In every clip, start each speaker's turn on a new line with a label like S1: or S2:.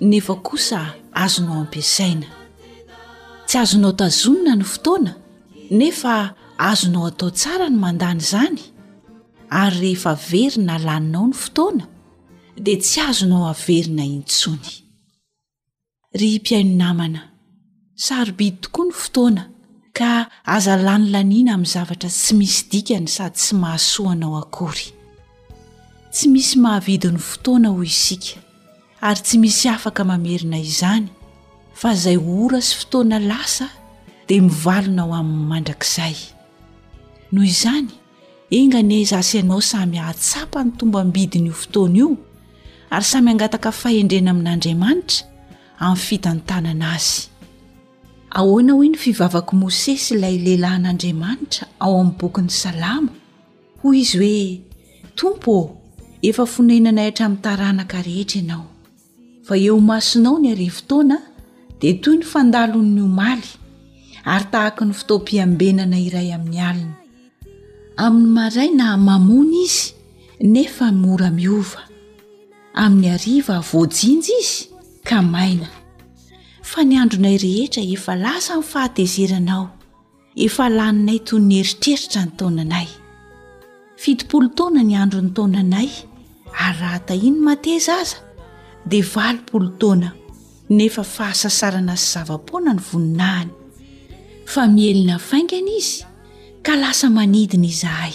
S1: nefa kosa azonao ampiasaina tsy azonao tazonina ny fotoana nefa azonao atao tsara ny mandany izany ary rehefa verina laninao ny fotoana dia tsy azonao averina intsony ry mpiaino namana Sarobidy tokoa ny fotoana, ka aza lanilaniana amin'ny zavatra tsy misy dikany sady tsy mahasoa anao akory. Tsy misy mahavidy ny fotoana hoy isika, ary tsy misy afaka mamerina izany, fa izay ora sy fotoana lasa dia mivalona ho amin'ny mandrakizay. Noho izany, enga anie izaho sy ianao samy hahatsapa ny tombam-bidin'io fotoana io, ary samy hangataka fahendrena amin'Andriamanitra, amin'ny fitantanana azy. Ahoana hoy ny fivavak'i Mosesy ilay lehilahin'Andriamanitra ao amin'ny bokin'ny Salamo? Hoy izy hoe, Tompo ô, efa fonenanay hatramin'ny taranaka rehetra ianao. Fa eo imasonao ny harivo-taona dia toy ny fandalon'ny omaly, ary tahaka ny fotoam-piambenana iray amin'ny alina. Amin'ny maraina mamony izy, nefa mora miova. Amin'ny hariva voajinja izy ka maina, fa ny andronay rehetra efa lasa amin'ny fahatezerana aho, efa laninay toy ny eritreritra ny taonanay. Fitopolo taona ny andron'ny taonanay, ary raha tahian'ny mateza aza, dia valopolo taona, nefa fahasasarana sy zava-poana ny voninahiny, fa mielina faingana izy ka lasa manidina izahay.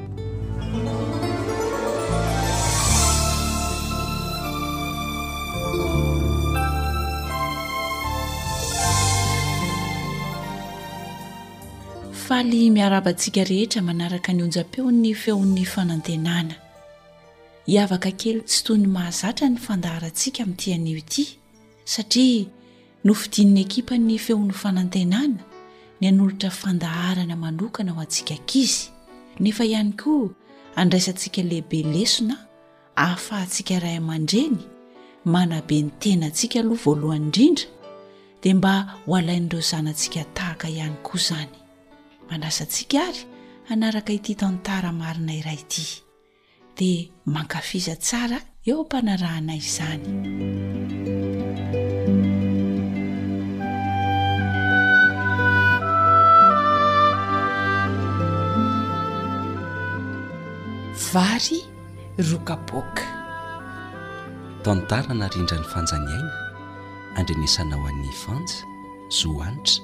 S1: Faly miarahaba antsika rehetra manaraka ny onjam-peon'ny feon'ny fanantenana. Hiavaka kely tsy toy ny mahazatra ny fandaharantsika amin'ity anio ity satria Nofidin'ny ekipan'ny Feon'ny Fanantenana ny hanolotra fandaharana manokana ho antsika ankizy, nefa ihany koa handraisantsika lehibe lesona ahafahantsika ray aman-dreny manabe ny tenantsika aloha voalohany indrindra, dia mba ho alain'ireo zanatsika tahaka ihany koa izany. Manasa antsika àry hanaraka ity tantara marina iray ity. dia mankafiza tsara eo am-panarahana izany. Vary
S2: roa kapoaka. Tantara narindran'i Fanja
S3: Ny Aina, Andrenesanao an'i
S4: Fanja, Zo Hanitra,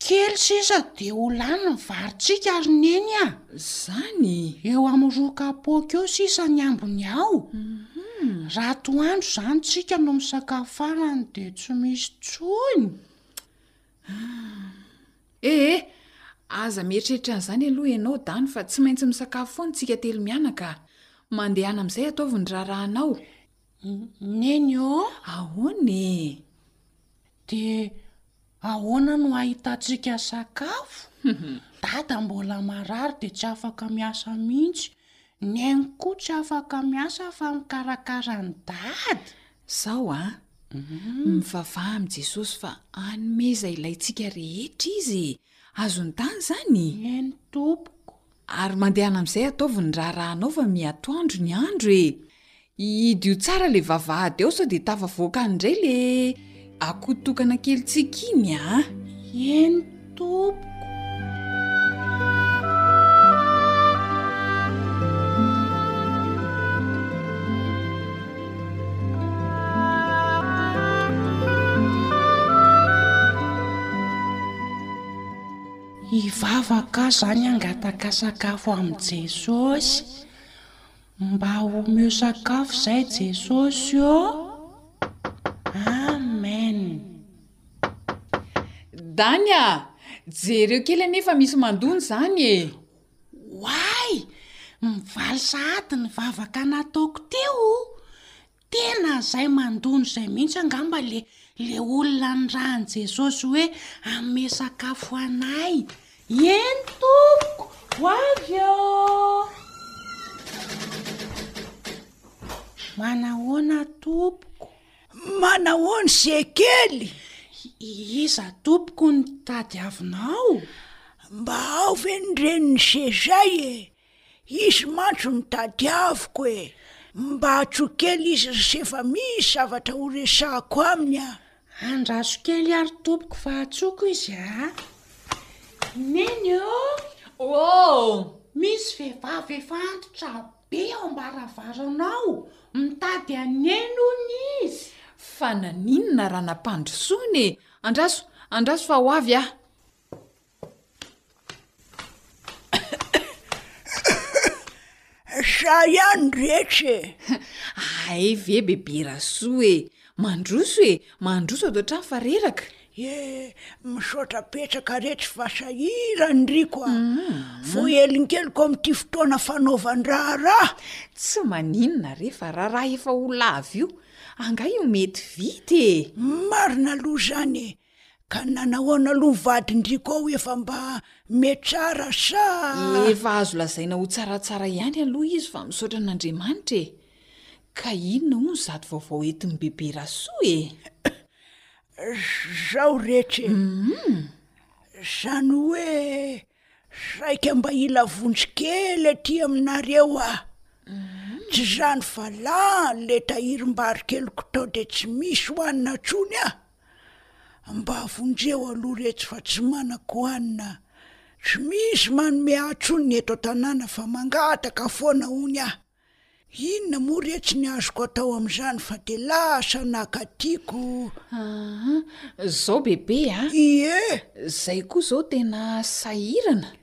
S3: Kely sisa dia ho lany ny varintsika ary neny a!
S4: Zany?
S3: Eo amin'ny roa kapoaka eo sisa ny ambiny ao. Raha atoandro izany tsika no misakafo farany dia tsy misy tsony.
S4: Eh eh! Aza mieritreritra an'izany aloha ianao Dany fa tsy maintsy misakafo foana tsika telo mianaka. Mandehana amin'izay ataovy ny raharahanao.
S3: Neny ô!
S4: Ahoana
S3: e? Dia ahoana no hahitantsika sakafo? Dada mbola marary dia tsy afaka miasa mihitsy. Neny koa tsy afaka miasa fa mikarakara an'i Dada.
S4: Izao a! Mivavaha amin'i Jesosy fa hanome izay ilaintsika rehetra Izy e! Azony tany izany?
S3: Eny tompoko.
S4: Ary mandehana amin'izay ataovy ny raharahanao fa miatoandro ny andro e! Idio tsara le vavahady ao sao dia tafavoaka any indray le akoho tokana kelintsika iny a!
S3: Eny tompoko! Hivavaka zany hangataka sakafo amin'i Jesosy, mba omeo sakafo zay Jesosy ô! Amen.
S4: Dania a! Jereo kely anie fa misy mandona izany e!
S3: Oay! Mivaly sahady ny vavaka nataoko teo o! Tena zay mandony zay mihitsy angamba le le olona nirahany Jesosy hoe anome sakafo anay eny tompoko ho avy eo. Manahoana tompoko?
S5: Manahoana sekely?
S3: Iza tompoko no tadiavinao?
S5: Mba ao ve ny renin'i Zezay e? Izy mantsy no tadiaviko e! Mba atso kely izy ry sefa misy zavatra ho resahako aminy a!
S3: Andraso kely ary tompoko fa atsoko izy a! Neny
S4: ô! Ôoo!
S3: Misy vehivavy efa antitra be ao am-baravaranao mitady an'i Neny hono izy!
S4: Fa naninona Ranapandrosoana e! Andraso, andraso fa ho avy aho!
S5: Zah ihany ny rehetra e!
S4: Hay ve bebe Rasoa e! Mandroso e! Mandroso ato an-trano fa reraka.
S5: Eh, misaotra betsaka re tsy vasa hira ny riko a. Mm. Voaheliny keliko amin'ity fotoana fanaovan-draharaha.
S4: Tsy maninona re fa raharaha efa ho lavo io, angaha io mety vita e!
S5: Marina aloha izany e! Ka nanahoana aloha vadin-driko ao efa mba mihatsara sa?
S4: Efa azo lazaina ho tsaratsara ihany aloha izy fa misaotra an'Andriamanitra e! Ka inona hono zato vaovao entin'i Bebe Rasoa e?
S5: Zao retsy e! Zany hoe saika mba hila vonjy kely aty aminareo aho. Tsy zany fa lany le tahirim-bary keliko tao de tsy misy hohanina tsony aho. Mba vonjeo aloha retsy fa tsy manako hanina Tsy misy manome ahy tsony ny eto an-tanàna fa mangataka foana hono aho Inona moa retsy ny azoko atao amin'izany fa dia lasa naka
S4: tiako Ah, zao bebe a!
S5: Ie!
S4: Zay koa zao tena sahirana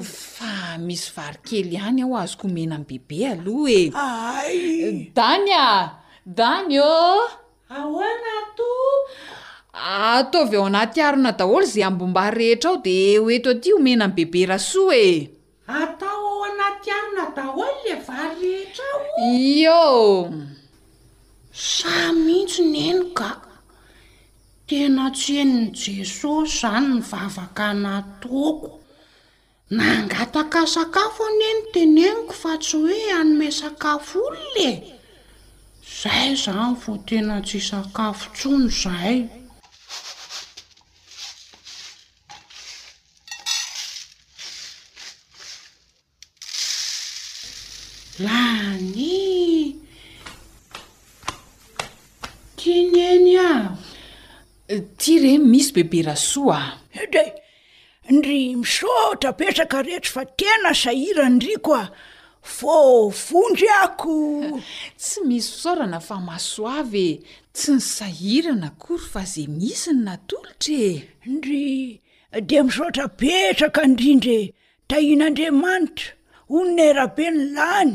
S4: Fa misy vary kely ihany ao azoko omena an'i bebe aloha e!
S5: Ahay!
S4: Dany a! Dany ô!
S3: Ahoana atoa?
S4: Ataovy ao anaty harona daholo izay ambom-bary rehetra ao dia eo eto aty omena an'i Bebe Rasoa e!
S3: Atao ao anaty harona daholo ilay vary rehetra ao
S4: o!
S3: Ioo! Sahy mihitsy neny ka! Tena tsy henon'i Jesosy izany ny vavaka nataoko. Nangataka sakafo anie no teneniko fa tsy hoe hanome sakafo olona e! Zay izany vao tena tsy sakafo intsony izahay. Lany ty Neny a!
S4: Ty re misy bebe Rasoa
S5: a! Ndry misaotra betsaka retsy fa tena sahirana ndry koa voavondry ako.
S4: Tsy misy fisaorana fa masoavy e, tsy ny sahirana akory fa ze misy no natolotra e.
S5: Ndry dia misaotra betsaka ndrindra e, tahian'Andriamanitra, onona e
S4: Rabe ny lany.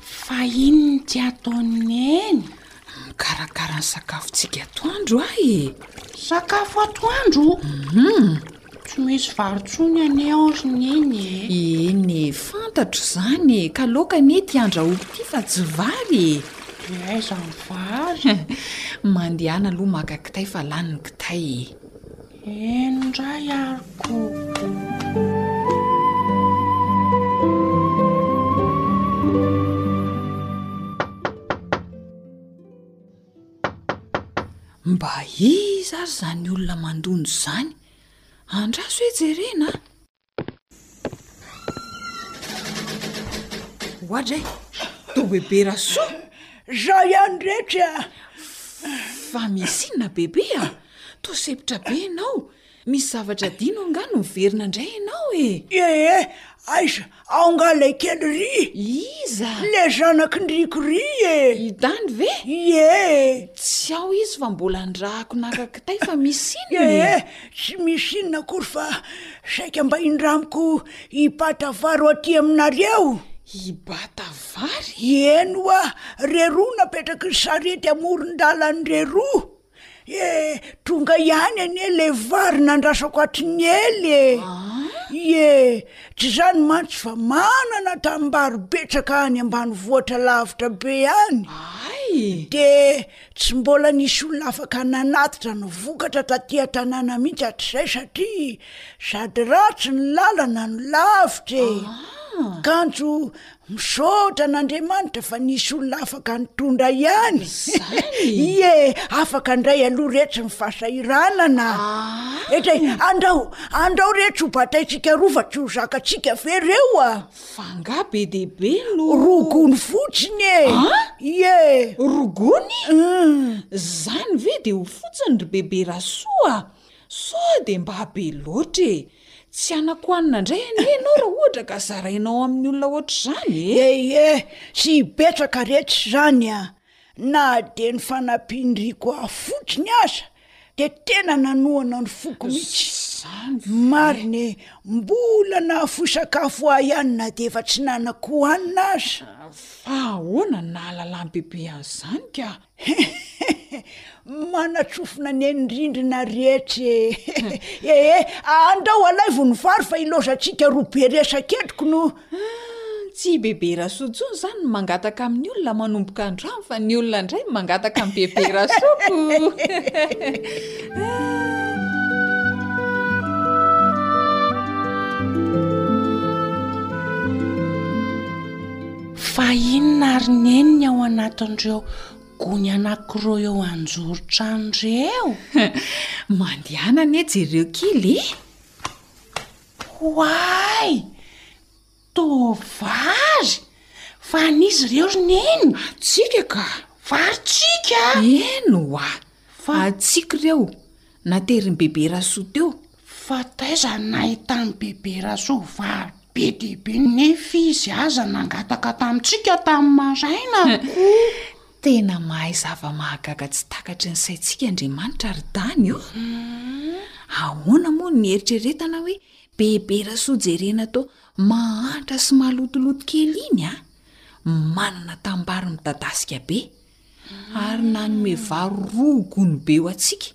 S3: Fa inona ity ataon'i Neny?
S4: Mikarakara ny sakafontsika atoandro aho e!
S3: Sakafo atoandro? Hum! Tsy misy vary intsony anie ao ry Neny e!
S4: Eny e, fantatro izany e! Ka laoka anie ity andrahoiko ity fa tsy vary e!
S3: Dia aiza ny vary?
S4: Mandehana aloha maka kitay fa lany ny kitay e!
S3: Eny ndray ary ko.
S4: Mba iza ary izany olona mandona izany? Andraso hoe jerena a! Oadray, dogue be rasoa.
S5: Zao ihany rehetra.
S4: Fa misy inona bebe a? Ah? Toa sepitra be ianao. Misy zavatra dino angaha no miverina indray ianao e.
S5: Eh, eh aiza ao ngaha ilay kely ry?
S4: Iza?
S5: Le zanaky ny riko ry e.
S4: Idany ve?
S5: Ie.
S4: Tsy ao izy fa mbola nirahako naka kitay fa misy inona e.
S5: Eh, eh Tsy misy inona akory fa saika mba indramiko hibata vary ho aty aminareo.
S4: Hibata vary?
S5: Eny wa, re roa napetraky ny sarety amoron-dalany re roa e, tonga ihany anie le vary nandrasako aty niely e. Ie, tsy izany mantsy fa manana tanimbary betsaka any ambanivohitra lavitra be any.
S4: Ay!
S5: Dia Tsy mbola nisy olona afaka nanatitra ny vokatra taty an-tanàna mihitsy hatrizay satria sady ratsy ny lalana no lavitra e! kanjo misaotra an'Andriamanitra fa nisy olona afaka nitondra ihany! ie afaka indray aloha retsy ny fahasahiranana e! Andrao, andrao retsy ho bataintsika roa fa tsy ho zakatsika ve reo a!
S4: fa ngah be dia be no
S5: rogony fotsiny e ah? ie
S4: rogony zany ve dia ho fotsiny ry bebe rasoa so de mba be loatra e tsy anako anina indray anie ianao raha ohatra ka zarainao amin'ny olona ohatr'izany e
S5: eh, eh, eh, sy hipetraka retsy izany a ah. Na dia ny fanampian-dry Koha fotsiny aza dia tena nanohana ny foko mihitsy. Marina e, mbola nahafoy sakafo ahy ihany na dia efa tsy nanako hohanina aza.
S4: Fa ahoana no nahalalan'i Bebe an'izany ka?
S5: Manatsofina ny eny rindrina rehetra e! Ee, andrao alaivo ny vary fa ilaozantsika roa be resaka eto
S4: k'no. Tsy i Bebe Rasoa intsony izany no mangataka amin'ny olona manomboka androany fa ny olona indray no mangataka an'i Bebe Rasoako.
S3: Fa inona ary neny ny ao anatin'ireo gony anankiroa eo anjoron-trano
S4: ireo? Mandehana anie jereo kely e!
S3: Oay! Toa vary! Fa an'iza ireo ry neny?
S4: Antsika ka!
S3: Varintsika!
S4: Eny oa! Fa antsika ireo! Naterin'i Bebe Rasoa teo!
S3: Fa taiza no nahitan'i Bebe Rasoa vary be dia be nefa izy aza nangataka tamintsika tamin'ny maraina ko!
S4: Tena mahay zava-mahagaga tsy takatry ny saintsika Andriamanitra ry Dany ô! Ahoana moa no nieritreretana hoe bebe rasoa jerena toa mahantra sy malotoloto kely iny a! Manana tambaro midadasika be, ary nanome vary roa gony be ho antsika,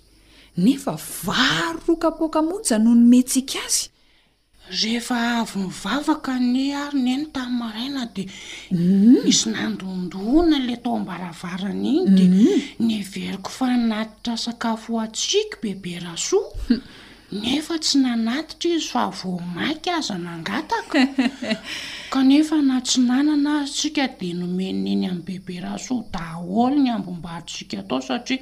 S4: nefa vary roa kapoaka monja no nomentsika azy!
S3: Rehefa avy nivavaka anie ary neny tamin'ny maraina dia nisy nandondona ilay tao am-baravarana iny dia neveriko fa hanatitra sakafo ho antsika i Bebe Rasoa nefa tsy nanatitra izy fa vao mainka aza nangataka kanefa na tsy nanana aza tsika dia nomen'i Neny an'i Bebe Rasoa daholo ny ambom-badontsika tao satria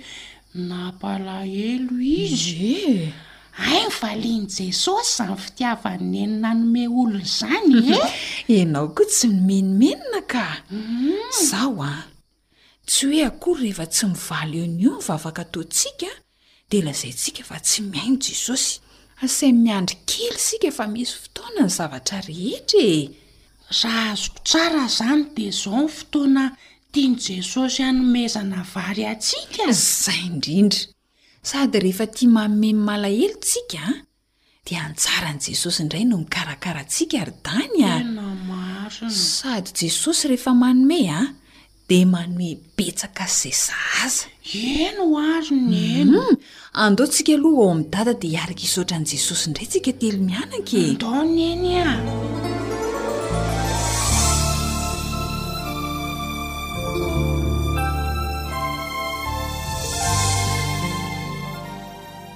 S3: Nampalahelo izy.
S4: Hay
S3: ny valian'i Jesosy izany fitiavan'i Neny nanome olona izany e!
S4: Ianao koa tsy mimenomenona ka! Izaho an! Tsy hoe akory rehefa tsy mivaly eo no eo ny vavaka ataontsika dia lazaintsika fa tsy mihaino Jesosy. Asainy miandry kely isika fa misy fotoana ny zavatra rehetra e!
S3: Raha azoko tsara izany dia izao ny fotoana Tian'i Jesosy hanomezana vary antsika?
S4: Izay indrindra! Sady rehefa tia manome ny malahelo tsika, dia anjaran'i Jesosy indray no mikarakara antsika ry Dany a!
S3: Tena marina!
S4: Sady Jesosy rehefa manome a, dia manome betsaka sy izay sahaza.
S3: Eny ho'ary ny
S4: eny! Humm! Andao tsika aloha ao amin'i Dada dia hiaraka hisaotra an'i Jesosy indray tsika telo mianaka e!
S3: Andao Neny a!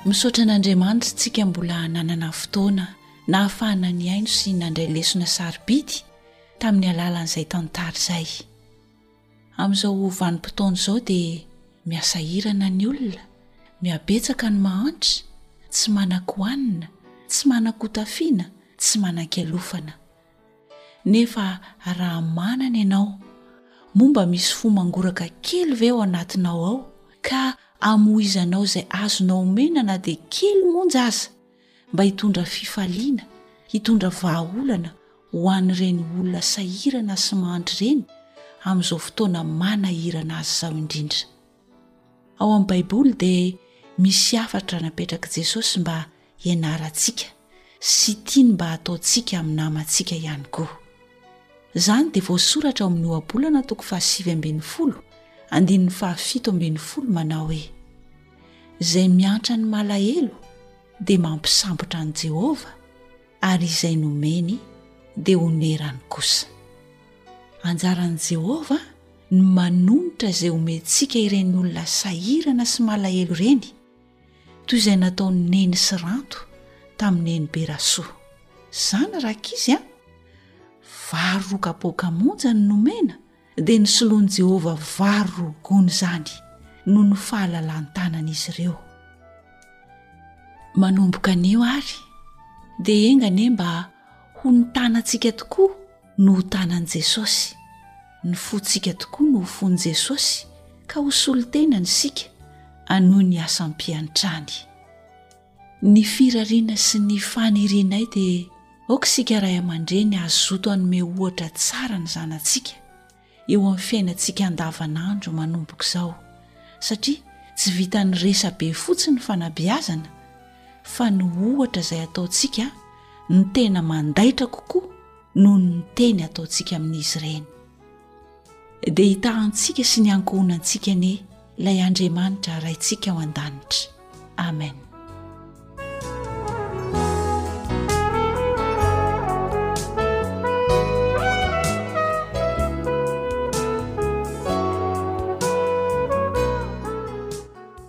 S1: Misaotra an'Andriamanitra tsika mbola nanana fotoana nahafahana nihaino sy nandray lesona sarobidy tamin'ny alalan'izay tantara izay. Amin'izao vanim-potoana izao dia mihasahirana ny olona, mihabetsaka ny mahantra, tsy manan-kohanina, tsy manan-kotafiana, tsy manan-kialofana. Nefa raha manana ianao, moa mba misy fo mangoraka kely ve ao anatinao ao ka amoizanao izay azonao omena na dia kely monja aza? mba hitondra fifaliana, hitondra vahaolana ho an'ireny olona sahirana sy mandry ireny amin'izao fotoana manahirana azy izao indrindra. Ao amin'ny Baiboly dia misy hafatra napetrak'i Jesosy mba hianarantsika sy tiany mba hataontsika amin'ny namantsika ihany koa. Izany dia voasoratra ao amin'ny Ohabolana toko fahasivy ambin'ny folo, andininy fahafito ambin'ny folo manao hoe. izay miantra ny malahelo dia mampisambotra an'i Jehovah, ary izay nomeny dia onerany kosa. Anjaran'i Jehovah ny manonitra izay omentsika ireny olona sahirana sy malahelo ireny, toy izay nataon'i Neny sy Ranto tamin'i Neniberasoa. Izany raha kizy an! Vary roa kapoaka monja no nomena dia nisoloan'i Jehovah vary roa gony izany noho ny fahalalan-tanan'izy ireo. Manomboka anio àry, dia enga anie mba ho ny tanantsika tokoa no ho tanan'i Jesosy, ny fontsika tokoa no ho fon'i Jesosy, ka ho solon-tenany isika hanohy ny asa am-piantrany. Ny firariana sy ny fanirianay dia aoka isika ray aman-dreny hazoto hanome ohatra tsara ny zanatsika eo amin'ny fiainantsika andavanandro manomboka izao, satria tsy vitan'ny resabe fotsiny ny fanabeazana fa ny ohatra izay ataontsika no tena mandaitra kokoa noho ny teny ataontsika amin'izy ireny. dia hitahantsika sy ny ankohonantsika anie ilay andriamanitra raintsika ao an-danitra amen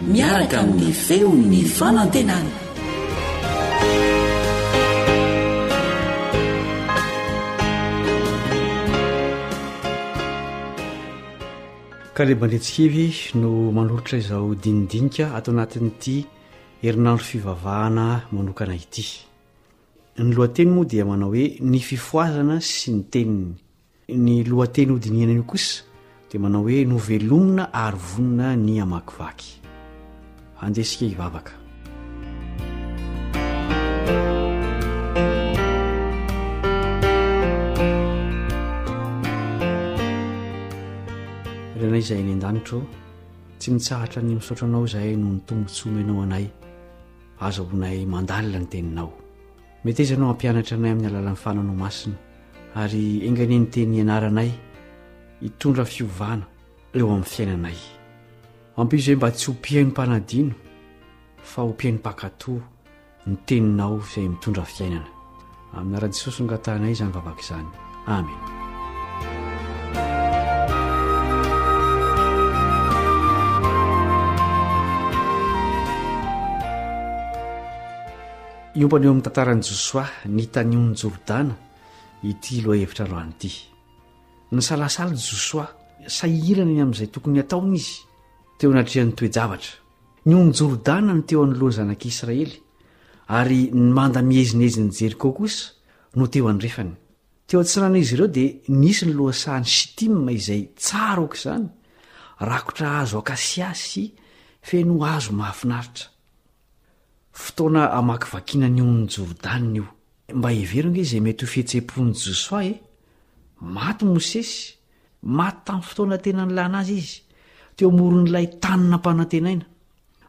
S1: miaraka amin'ny feon'ny fanantenana.
S6: Kale Bandetsikivy no manolotra izao dinidinika ato anatin'ity herinandro fivavahana manokana ity. Ny lohateny moa dia manao hoe ny fifohazana sy ny teniny. Ny lohateny hodinihana an'io kosa dia manao hoe novelomina ary vonona ny hamakivaky. Andeha isika hivavaka. Renay izay any an-danitro, tsy mitsahatra ny misaotra anao izahay noho ny tombontsoa omenao anay. Azahoanay mandalina ny teninao. Meteza anao hampianatra anay amin'ny alalan'ny fananao masina ary enganie ny teny ianaranay hitondra fiovana eo amin'ny fiainanay. Ampio izay mba tsy ho mpihaino mpanadino fa ho mpihaino mpankatò ny teninao izay mitondra fiainana. Amin'ny anaran'i Jesosy no angatahanay izany vavaka izany. Amen. Hiompana eo amin'ny tantaran'i Josoa nitanion'i Jordana ity lohahevitra androany ity. Nisalasala i Josoa, sahirana eny amin'izay tokony hataony izy, teo anatrehan'ny toe-javatra. Nion'i Jordana ny teo anoloan'ny zanak'i Israely, ary ny manda miezinezin'i Jeriko kosa no teo andrefany. Teo atsinanan'izy ireo dia nisy ny lohasahan'i Shitima izay tsara aoka izany, rakotra hazo akasia sy feno hazo mahafinaritra. Fotoana hamakivakiana ny onin'i Jordana io. Mba hevero ange izay mety ho fihetseham-pon'i Josoa e! Maty Mosesy, maty tamin'ny fotoana tena nilana azy izy, teo amoron'ilay tany nampanantenaina.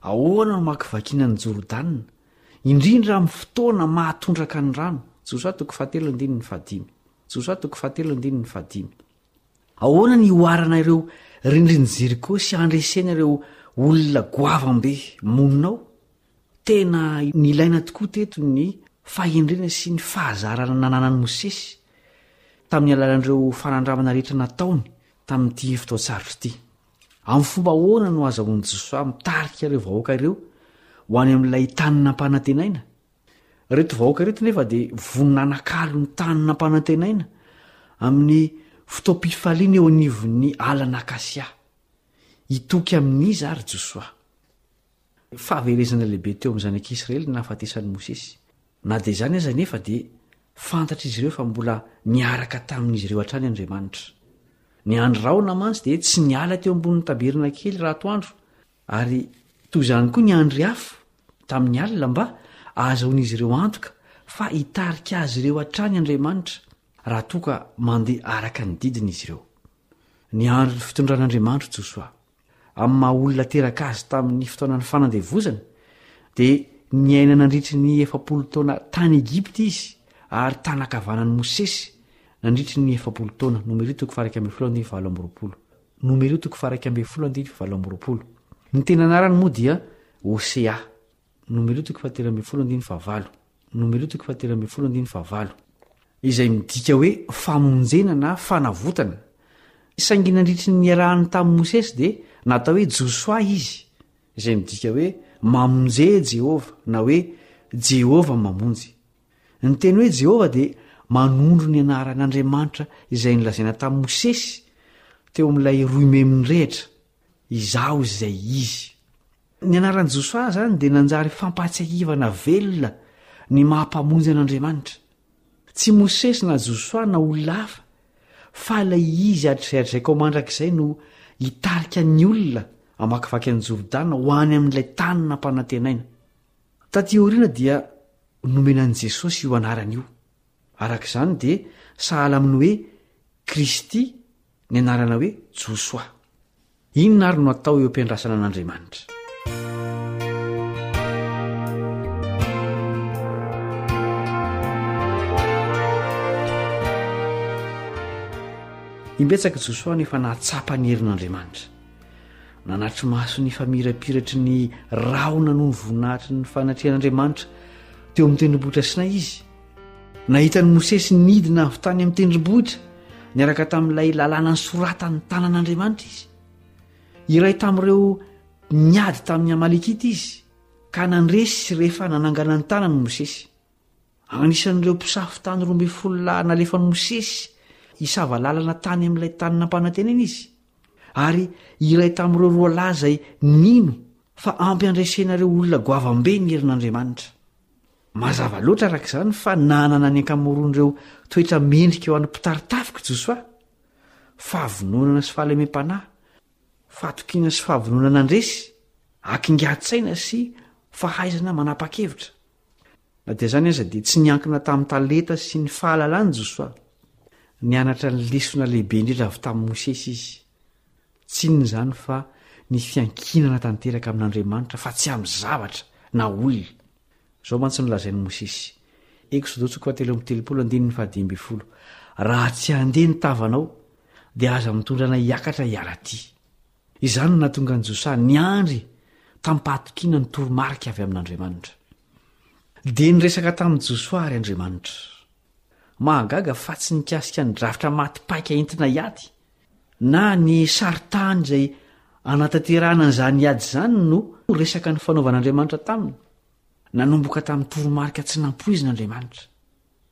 S6: Ahoana no hamakivakiana an'i Jordana, indrindra amin'ny fotoana mahatondraka ny rano? Josoa toko fahatelo andininy fahadimy. Josoa toko fahatelo andininy fahadimy. Ahoana ny ihoarana ireo rindrin'i Jeriko sy handresena ireo olona goavambe monina ao? Tena nilaina tokoa teto ny fahendrena sy ny fahazarana nananan'i Mosesy tamin'ny alalan'ireo fanandramana rehetra nataony tamin'ity fotoan-tsarotra ity. Amin'ny fomba ahoana no azahoan'i Josoa mitarika ireo vahoaka ireo ho any amin'ilay tany nampanantenaina? Ireto vahoaka ireto nefa dia vonona hanakalo ny tany nampanantenaina amin'ny fotoam-pifaliana eo anivon'ny alana akasia. Hitoky amin'iza àry Josoa? Fahaverezana lehibe teo amin'ny Zanak'Isiraely ny nahafatesan'i Mosesy. Na dia izany aza anefa dia fantatr'izy ireo fa mbola niaraka tamin'izy ireo hatrany Andriamanitra. Ny andry rahona mantsy dia tsy niala teo ambonin'ny tabernakely raha atoandro. Ary toy izany koa ny andry afo tamin'ny alina mba ahazahoan'izy ireo antoka fa hitarika azy ireo hatrany Andriamanitra raha toa ka mandeha araka ny didiny izy ireo. Niandry ny fitondran'Andriamanitra i Josoa. Amin'ny maha olona teraka azy tamin'ny fotoanan'ny fanandevozana, dia niaina nandritry ny efapolo taona tany Egypta izy ary tana-kavanan'i Mosesy nandritry ny efapolo taona, Nomeritoko faha iraika ambin'ny folo andininy valo amby roapolo. Nomer'io toko faha iraika ambin'ny folo andininy faha valo amby roapolo. Ny tena anarany moa dia Hosea. Nomer'io toko faha telo ambin'ny folo andininy faha valo. Nomer'io toko faha telo ambin'ny folo andininy faha valo. izay midika hoe famonjena na fanavotana, saingy nandritry ny niarahany tamin'i Mosesy dia natao hoe Josoa izy, izay midika hoe Mamonjé Jehovah na hoe Jehovah mamonjy. Ny teny hoe Jehovah dia manondro ny anaran'Andriamanitra izay nolazaina tamin'i Mosesy teo amin'ilay roime mirehitra, Izaho izay izy. Ny anaran'i Josoa izany dia nanjary fampahatsiahivana velona ny maha Mpamonjy an'Andriamanitra. Tsy Mosesy na Josoa na olona hafa, fa ilay izy hatrizay k'ao mandrakizay no hitarika ny olona hamakivaky an'i Jordana ho any amin'ilay tany nampanantenaina. Tatỳ aoriana dia nomena an'i Jesosy io anarana io. Araka izany dia sahala amin'ny hoe Kristy ny anarana hoe Josoa. Inona àry no atao eo am-piandrasana an'Andriamanitra? Imbetsaka i Josoa no efa nahatsapa ny herin'Andriamanitra. Nanatri-maso ny famirapiratry ny rahona noho ny voninahitry ny fanatrehan'Andriamanitra teo amin'ny tendrombohitra Sinay izy. Nahita an'i Mosesy nidina avy tany amin'ny tendrombohitra niaraka tamin'ilay lalàna nisoratan'ny tanan'Andriamanitra izy. Iray tamin'ireo niady tamin'ny Amalekita izy, ka nandresy rehefa nanangana ny tanany Mosesy. Anisan'ireo mpisafo tany roa ambin'ny folo lahy nalefan'i Mosesy hisava lalana tany amin'ilay tany nampanantenana izy, ary iray tamin'ireo roa lahy izay nino fa ampy handresena ireo olona goavambe ny herin'Andriamanitra. Mazava loatra araka izany fa nanana ny ankamaroan'ireo toetra mendrika ho an'ny mpitari-tafika i Josoa, fahavononana sy fahalemem-panahy, fahatokiana sy fahavononana handresy, hakingan-tsaina sy fahaizana manapa-kevitra. Na dia izany aza, dia tsy niankina tamin'ny talenta sy ny fahalalany Josoa. Nianatra ny lesona lehibe indrindra avy tamin'i Mosesy izy. Tsy inona izany fa ny fiankinana tanteraka amin'Andriamanitra fa tsy amin'ny zavatra na olona. Izao mantsy no lazain'i Mosesy, Eksodoto fahatelo amby telopolo andininy fahadimy ambin'ny folo, Raha tsy handeha ny tavanao, dia aza mitondra anay hiakatra hiara-tia. Izany no nahatonga an'i Josia niandry tamim-pahatokiana ny toromarika avy amin'Andriamanitra. Dia niresaka tamin'i Josia àry Andriamanitra. Mahagaga fa tsy nikasika ny drafitra maty paika entina hiady, na ny sarintany izay hanatanterahana an'izany hiady izany no resaka nifanaovan'Andriamanitra taminy. Nanomboka tamin'ny toromarika tsy nampoizina Andriamanitra.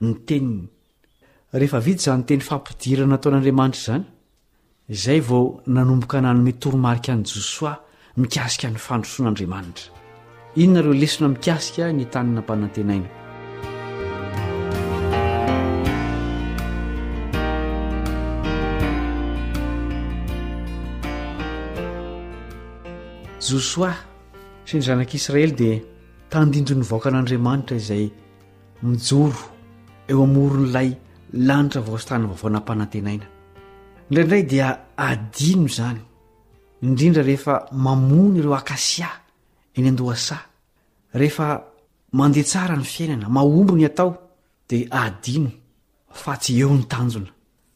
S6: ny teniny. Rehefa vita izany teny fampidirana nataon'Andriamanitra izany, izay vao nanomboka nanome toromarika an'i Josoa mikasika ny fandrosoan'Andriamanitra. Inona ireo lesona mikasika ny tany nampanantenaina? Josoa sy ny zanak'Israely dia tandindon'ny vahoakan'Andriamanitra izay mijoro eo amoron'ilay lanitra voasitranana vaovao nampanantenaina. Indraindray dia adino izany, indrindra rehefa mamono ireo akasia eny an-dohasaha. Rehefa mandeha tsara ny fiainana, mahomby ny atao, dia adino fa tsy eo ny tanjona.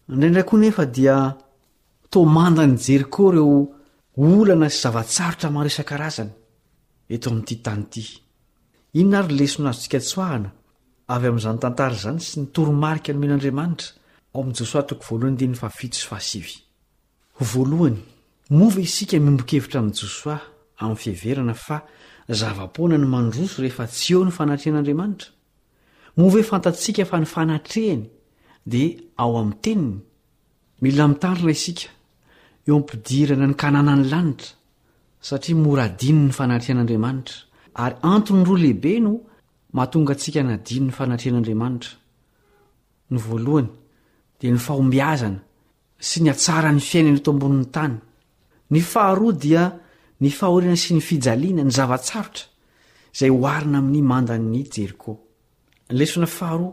S6: Indraindray koa nefa dia toa mandan'i Jeriko ireo olana sy zava-tsarotra maro isan-karazany eto amin'ity tany ity. Inona ary ny lesona azontsika tsoahana avy amin'izany tantara izany sy ny toromarika nomen'Andriamanitra ao amin'i Josoa toko voalohany andininy fahafito sy fahasivy? Ho voalohany, moa ve isika miombon-kevitra amin'i Josoa amin'ny fiheverana fa zava-poana ny mandroso rehefa tsy eo ny fanatrehan'Andriamanitra? Moa ve fantatsika fa ny fanatrehany dia ao amin'ny Teniny? Mila mitandrina isika eo am-pidirana ny Kananan'ny lanitra satria mora adino ny fanatrehan'Andriamanitra ary antony roa lehibe no mahatonga antsika hanadino ny fanatrehan'Andriamanitra. Ny voalohany dia ny fahombiazana sy ny hatsaran'ny fiainana eto ambonin'ny tany. Ny faharoa dia ny fahoriana sy ny fijaliana, ny zava-tsarotra izay oharina amin'ny mandan'ny Jeriko. Lesona faharoa,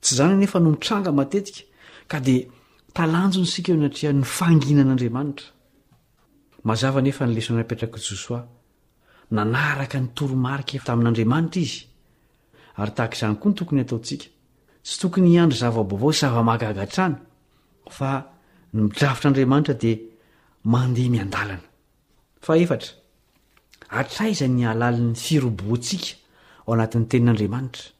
S6: Tsy izany anefa no mitranga matetika, ka dia talanjona isika eo anatrehan'ny fahanginan'Andriamanitra. Mazava anefa ny lesona napetrak'i Josoa. Nanaraka ny toromarika efa tamin'Andriamanitra izy. Ary tahaka izany koa no tokony hataontsika. Tsy tokony hiandry zava-baovao sy zava-mahagaga hatrany, fa ny midrafitr'Andriamanitra dia mandeha miandalana. Fa efatra, hatraiza ny halalin'ny firobohantsika ao anatin'ny tenin'Andriamanitra?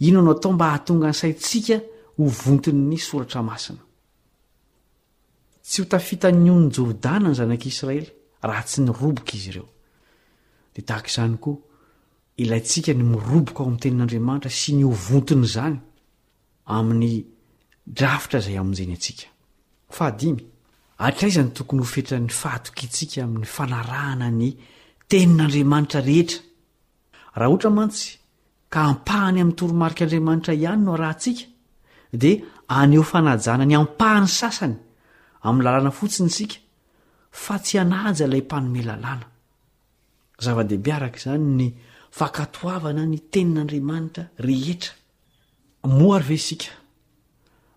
S6: Inona no atao mba hahatonga ny saintsika ho vonton'ny soratra masina? Tsy ho tafitan'ny ony Jordana ny zanak'Israely raha tsy niroboka izy ireo. Dia tahaka izany koa, ilaintsika ny miroboka ao amin'ny Tenin'Andriamanitra sy ny ho vonton'izany amin'ny drafitra izay hamonjeny antsika. Fahadimy, hatraiza no tokony ho fetran'ny fahatokiantsika amin'ny fanarahana ny Tenin'Andriamanitra rehetra Raha ohatra mantsy ka ampahany amin'ny toromarik'Andriamanitra ihany no arahantsika, dia haneho fanajana ny ampahany sasany amin'ny lalàna fotsiny isika, fa tsy hanaja ilay Mpanome lalàna. Zava-dehibe araka izany ny fankatoavana ny Tenin'Andriamanitra rehetra. Moa ary ve isika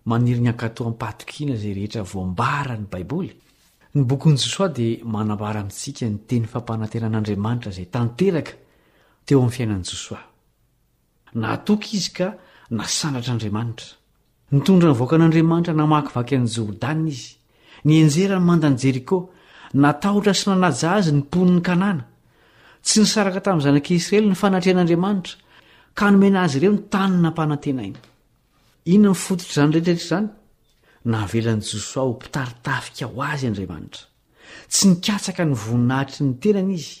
S6: maniry ny hankatò am-pahatokiana izay rehetra voambaran'ny Baiboly? Ny bokin'i Josoa dia manambara amintsika ny teny fampanantenan'Andriamanitra izay tanteraka teo amin'ny fiainan'i Josoa. Nahatoky izy ka nasandratr'Andriamanitra. Nitondra ny vahoakan'Andriamanitra namakivaky an'i Jordana izy. Nihenjera ny mandan'i Jeriko. Natahotra sy nanaja azy ny mponin'i Kanana. Tsy nisaraka tamin'ny zanak'i Israely ny fanatrehan'Andriamanitra, ka nomena azy ireo ny tany nampanantenainy. Inona ny fototr'izany rehetra izany? Navelan'i Josoa ho mpitari-tafika ho azy Andriamanitra. Tsy nikatsaka ny voninahitry ny tenany izy,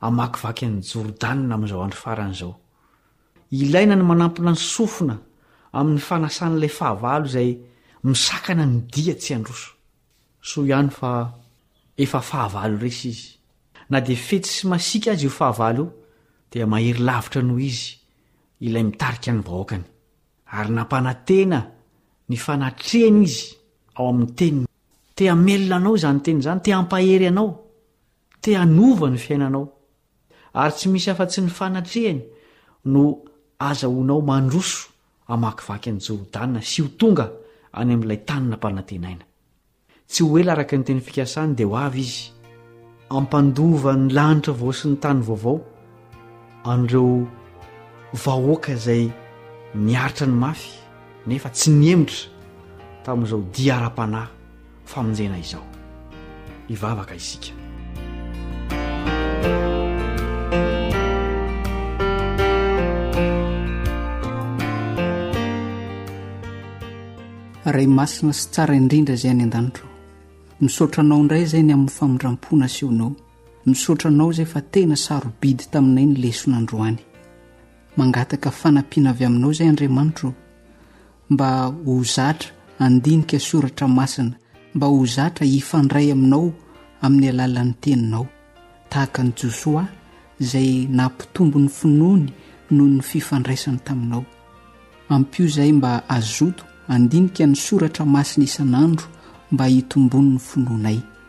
S6: hamakivaky an'i Jordana amin'izao andro farany izao. Ilaina ny manampina ny sofina amin'ny fanasan'ilay fahavalo izay misakana ny dia tsy handroso. Soa ihany fa efa fahavalo resy izy. Na dia fetsy sy masiaka aza io fahavalo io, dia mahery lavitra noho izy ilay mitarika ny vahoakany, ary nampanantena ny fanatrehany izy ao amin'ny teniny. Te-hamelona anao izany teny izany, te-hampahery anao. Te hanova ny fiainanao, ary tsy misy afa-tsy ny fanatrehany no azahoanao mandroso hamakivaky an'i Jordana sy ho tonga any amin'ilay tany nampanantenaina. Tsy ho ela araka ny teny fikasany dia ho avy izy, hampandova ny lanitra vao sy ny tany vaovao, an'ireo vahoaka izay niaritra ny mafy nefa tsy nihemotra tamin'izao dia ara-panahy famonjena izao. Hivavaka isika.
S7: Ray masina sy tsara indrindra izay any an-danitra o. Misaotra anao indray izay ny amin'ny famindram-po nasehonao. Misaotra anao izay fa tena sarobidy taminay ny lesona androany. Mangataka fanampiana avy aminao izay Andriamanitro ô. Mba ho zatra handinika soratra masina, mba ho zatra hifandray aminao amin'ny alalan'ny teninao. Tahaka an'i Josoa izay nampitombo ny finoany noho ny fifandraisany taminao. Ampio izay mba hazoto handinika ny soratra masina isan'andro mba hitomboan'ny finoanay.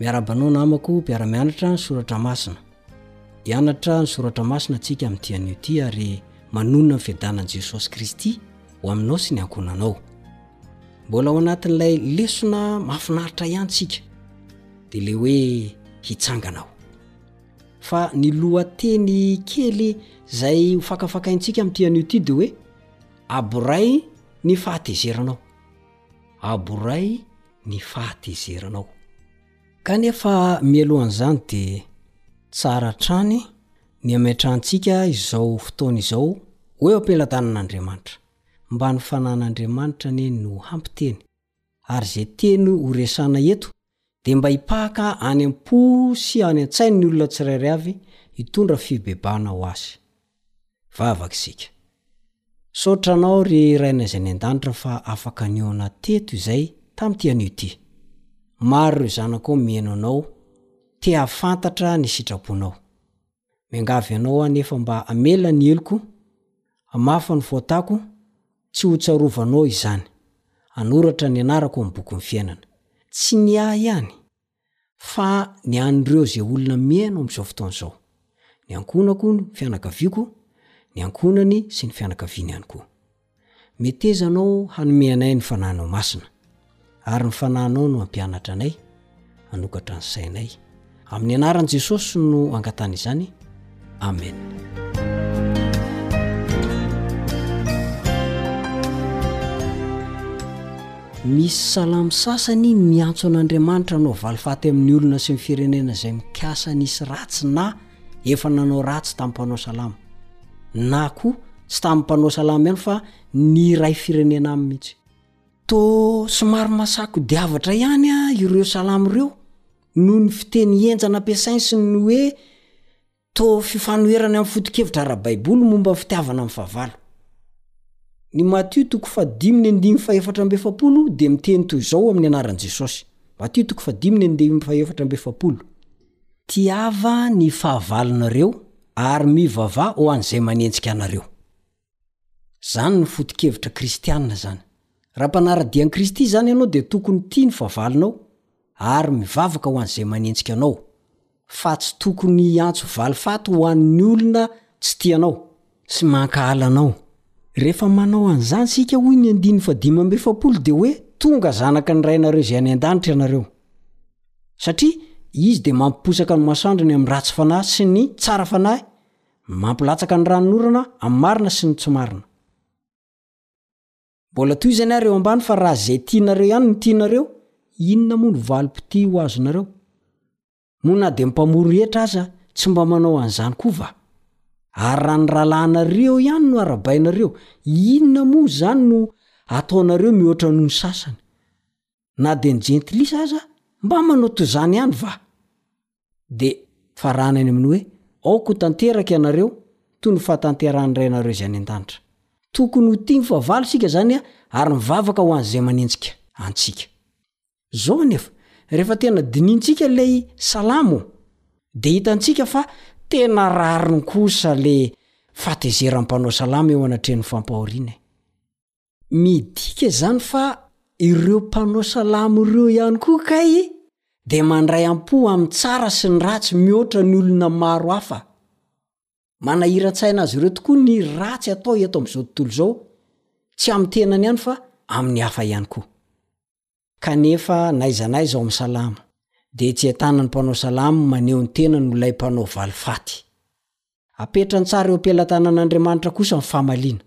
S8: Miarahaba anao namako mpiara-mianatra ny soratra masina. Hianatra ny soratra masina antsika amin'ity anio ity ary manonona ny fiadanan'i Jesosy Kristy ho aminao sy ny ankohonanao. Mbola ao anatin'ilay lesona mahafinaritra ihany tsika. Dia le hoe hitsangana aho. Fa ny lohateny kely izay ho fakafakaintsika amin'ity anio ity dia hoe aboray ny fahatezeranao. Aboray ny fahatezeranao kanefa mialohan'izany dia tsara hatrany ny ametrahantsika izao fotoana izao ho eo am-pelatanan'Andriamanitra mba ny fanan'Andriamanitra anie no hampiteny ary izay teny ho resana eto dia mba hipahaka any am-po sy any an-tsain'ny olona tsirairay avy hitondra fibebahana ho azy vavaka isika. Misaotra Anao ry Rainay Izay any An-danitra fa afaka nihaona teto izay tamin'ity anio ity. Maro ireo zanakao mihaino Anao, te hahafantatra ny sitraponao. Miangavy Anao aho anefa mba hamela ny heloko, hamafa ny faotako, tsy ho tsarovanao izany. Hanoratra ny anarako amin'ny bokin'ny fiainana. Tsy ny ahy ihany. fa ny an'ireo izay olona mihaino amin'izao fotoana izao, ny ankohonako, ny fianakaviako, ny ankohonany sy ny fianakaviany ihany koa. Meteza anao hanome anay ny fananao masina, ary ny fananao no hampianatra anay, hanokatra ny sainay. Amin'ny anaran'i Jesosy no angatana izany. Amena. Misy salamo sasany miantso an'Andriamanitra hanao valifaty amin'ny olona sy ny firenena izay mikasa nisy ratsy na efa nanao ratsy tamin'ny mpanao salamo na koa tsy tamin'ny mpanao salamo ihany fa ny iray firenena aminy mihitsy. Toa somary masako diavatra ihany ireo salamo ireo noho ny fiteny henjana ampiasainy sy ny hoe toa fifanoherany amin'ny foto-kevitra ara-baiboly momba ny fitiavana amin'ny fahavalo. Ny Matio toko fahadimy ny andininy fahefatra amby efapolo dia miteny toy izao amin'ny anaran'i Jesosy, Matio toko fahadimy ny andininy fahefatra amby efapolo, Tiava ny fahavalonareo ary mivavaha ho an'izay manenjika anareo. Izany no foto-kevitra kristiana izany. Raha mpanara-dia an'i Kristy izany ianao dia tokony tia ny fahavalonao ary mivavaka ho an'izay manenjika anao, fa tsy tokony hiantso valifaty ho an'ny olona tsy tia anao sy mankahala anao. Rehefa manao an'izany isika hoy ny andininy fahadimy amby efapolo dia hoe tonga zanaka ny Rainareo izay any an-danitra ianareo. Satria Izy dia mampiposaka ny masoandro ny amin'ny ratsy fanahy sy ny tsara fanahy Mampilatsaka ny ranon'orana amin'ny marina sy ny tsy marina. Mbola tohizany ary eo ambany fa raha izay tianareo ihany no tianareo, inona moa no valim-pitia ho azonareo? Moa na dia ny mpamory hetra aza tsy mba manao an'izany koa va? Ary raha ny rahalahinareo ihany no arabainareo, inona moa izany no ataonareo mihoatra noho ny sasany? na dia ny jentilisa aza mba manao toy izany ihany va? Dia farahana any amin'ny hoe, Aoka ho tanteraka ianareo toy ny fahatanterahan'ny Rainareo izay any an-danitra. Tokony ho tia ny fahavalo isika izany ary mivavaka ho an'izay manenjika antsika. Izao anefa, rehefa tena dinintsika ilay salamo, dia hitantsika fa tena rariny kosa ilay fahatezeran'ny mpanao salamo eo anatrehan'ny fampahoriana e! Midika izany fa ireo mpanao salamo ireo ihany koa kay dia mandray am-po amin'ny tsara sy ny ratsy mihoatra ny olona maro hafa. Manahiran-tsaina azy ireo tokoa ny ratsy atao eto amin'izao tontolo izao, tsy amin'ny tenany ihany fa amin'ny hafa ihany koa. Kanefa n'aiza n'aiza ao amin'ny salamo dia tsy entanan'ny mpanao salamo maneho ny tenany ho ilay mpanao valifaty. Apetrany tsara eo am-pelatanan'Andriamanitra kosa ny famaliana.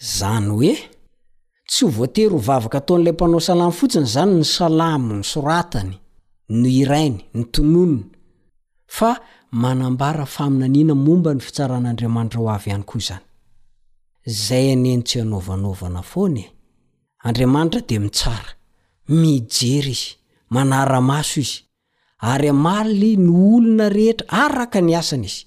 S8: Izany hoe, tsy ho voatery ho vavaka ataon'ilay mpanao salamo fotsiny izany ny salamo nosoratany, nohirainy, notononiny, fa manambara faminaniana momba ny fitsaran'Andriamanitra ho avy ihany koa izany. Izay anie no tsy hanaovanaovana foana e! Andriamanitra dia mitsara, mijery Izy, manara-maso Izy, ary hamaly ny olona rehetra araka ny asany Izy.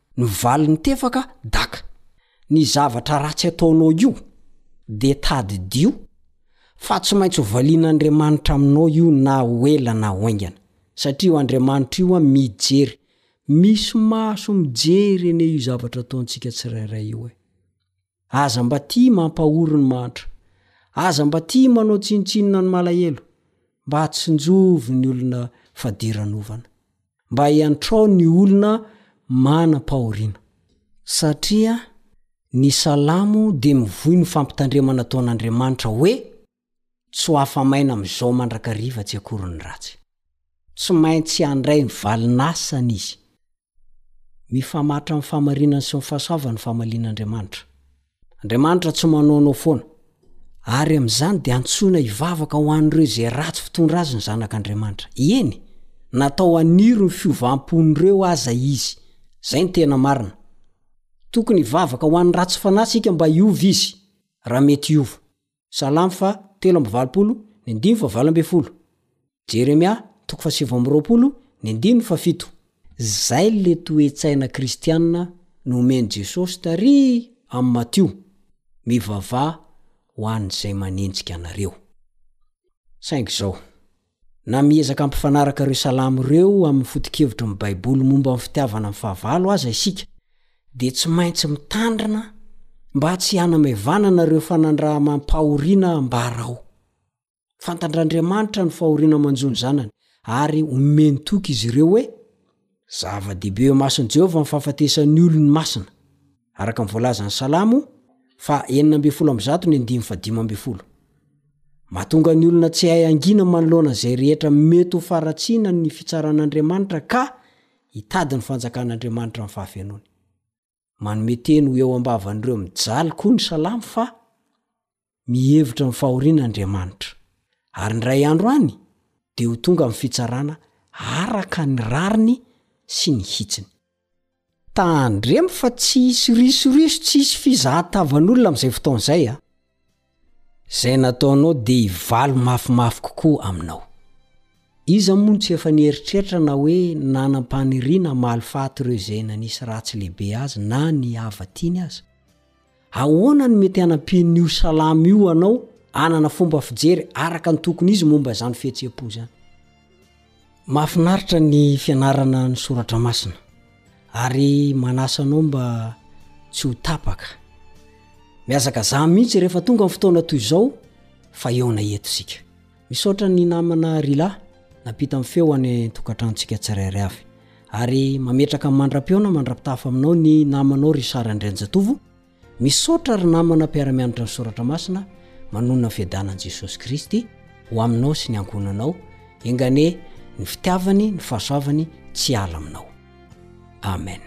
S8: Ny valiny tefaka daka, ny zavatra ratsy ataonao io dia tadidio fa tsy maintsy hovalian'Andriamanitra aminao io na ho ela na ho haingana satria io Andriamanitra io an mijery, misy maso mijery anie io zavatra ataontsika tsirairay io e. Aza mba tia mampahory ny mahantra. Aza mba tia manao tsinontsinona ny malahelo. Mba atsinjovy ny olona fadiranovana. Mba iantrao ny olona manam-pahoriana. Satria ny Salamo dia mivoy ny fampitandremana ataon'Andriamanitra hoe. Tsy ho afa-maina amin'izao mandrakariva tsy akory ny ratsy. Tsy maintsy handray ny valin'asany izy. Mifamatra amin'ny fahamarinany sy ny fahasoavany ny famalian'Andriamanitra. Andriamanitra tsy manaonao foana. Ary amin'izany dia antsoina hivavaka ho an'ireo izay ratsy fitondra azy ny zanak'Andriamanitra. Eny, na tao haniry ny fiovam-pon'ireo aza izy. Izay no tena marina. Tokony hivavaka ho an'ny ratsy fanahy isika mba hiova izy, raha mety hiova. Salamo fa telo amby valopolo ny andiny fa valo ambin'ny folo. Jeremia toko fa sivy amby roapolo ny andiny fa fito. Zay le toe-tsaina kristiana nomen'i Jesosy tary amin'ny Matio, mivavaha ho an'izay manenjika anareo. Saingy zao. Na miezaka hampifanaraka ireo salamo ireo amin'ny foto-kevitry ny Baiboly momba ny fitiavana ny fahavalo aza isika, dia tsy maintsy mitandrina mba tsy hanamaivanana ireo fanandramam-pahoriana ambara ao. Fantatr'Andriamanitra ny fahoriana manjo ny zanany, ary omeny toky izy ireo hoe Zava-dehibe eo imason'i Jehovah ny fahafatesan'ny olony masina, araka ny voalazan'ny Salamo fa enina ambin'ny folo amby zato ny andininy fahadimy ambin'ny folo. Mahatonga ny olona tsy hahay hangina manoloana izay rehetra mety ho faharatsiana ny fitsaran'Andriamanitra ka hitady ny fanjakan'Andriamanitra amin'ny fahafenoany. Manome teny ho eo am-bavan'ireo mijaly koa ny Salamo fa mihevitra ny fahoriana Andriamanitra. Ary indray andro any dia ho tonga ny fitsarana araka ny rariny sy ny hitsiny. Tandremo fa tsy hisy risoriso, tsy hisy fizahatavan'olona amin'izay fotoana izay. Izay nataonao dia hivaly mafimafy kokoa aminao. Iza moa no tsy efa nieritreritra na hoe nanam-paniriana hamaly faty ireo izay nanisy ratsy lehibe azy na ny hava tiany aza? Ahoana no mety hanampian'io salamo io anao hanana fomba fijery araka ny tokony izy momba izany fihetseham-po izany? Mahafinaritra ny fianarana ny soratra masina ary manasa anao mba tsy ho tapaka. Mihazakazaha mihitsy rehefa tonga ny fotoana toy izao fa eo na eto isika. Misaotra ny namana Rila nampita ny feo any an-tokantranontsika tsirairay avy. Ary mametraka ny mandra-pihaona mandra-pitafa aminao ny namanao Richard Andrianjatovo Misaotra ry namana mpiara-mianatra ny soratra masina, manonona ny fiadanan'i Jesosy Kristy ho aminao sy ny ankohonanao, enganie ny fitiavany, ny fahasoavany tsy hiala aminao. Amen.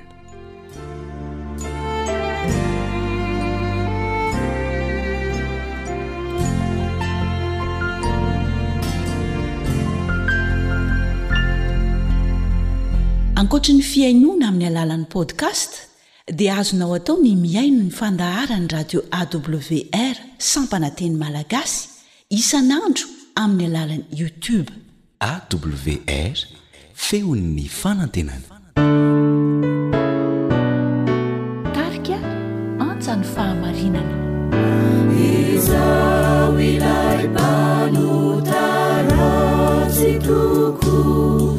S1: Ankoatry ny fihainoana amin'ny alalan'ny podcast dia azonao atao ny mihaino ny fandaharan'ny radio AWR sampana teny malagasy isan'andro amin'ny alalan'ny YouTube.
S2: AWR, feon'ny fanantenana.
S1: Tarika, Antsa ny fahamarinana. Izaho ilay mpanota ratsy tokoa.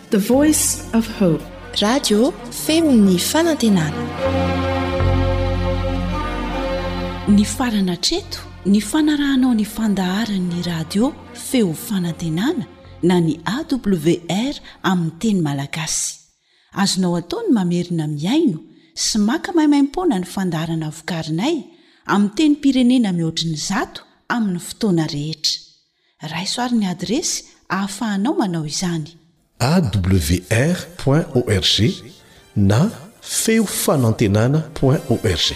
S1: The voice of hope.
S9: Radio feon'ny fanantenana.
S1: Nifarana hatreto ny fanarahanao ny fandaharan'ny radio feo fanantenana na ny AWR amin'ny teny malagasy. Azonao atao ny mamerina mihaino sy maka maimaimpoana ny fandaharana vokarinay amin'ny tenim-pirenena mihoatry ny zato amin'ny fotoana rehetra. Raiso ary ny adiresy ahafahanao manao izany.
S10: awr point org na feo fanantenana point org.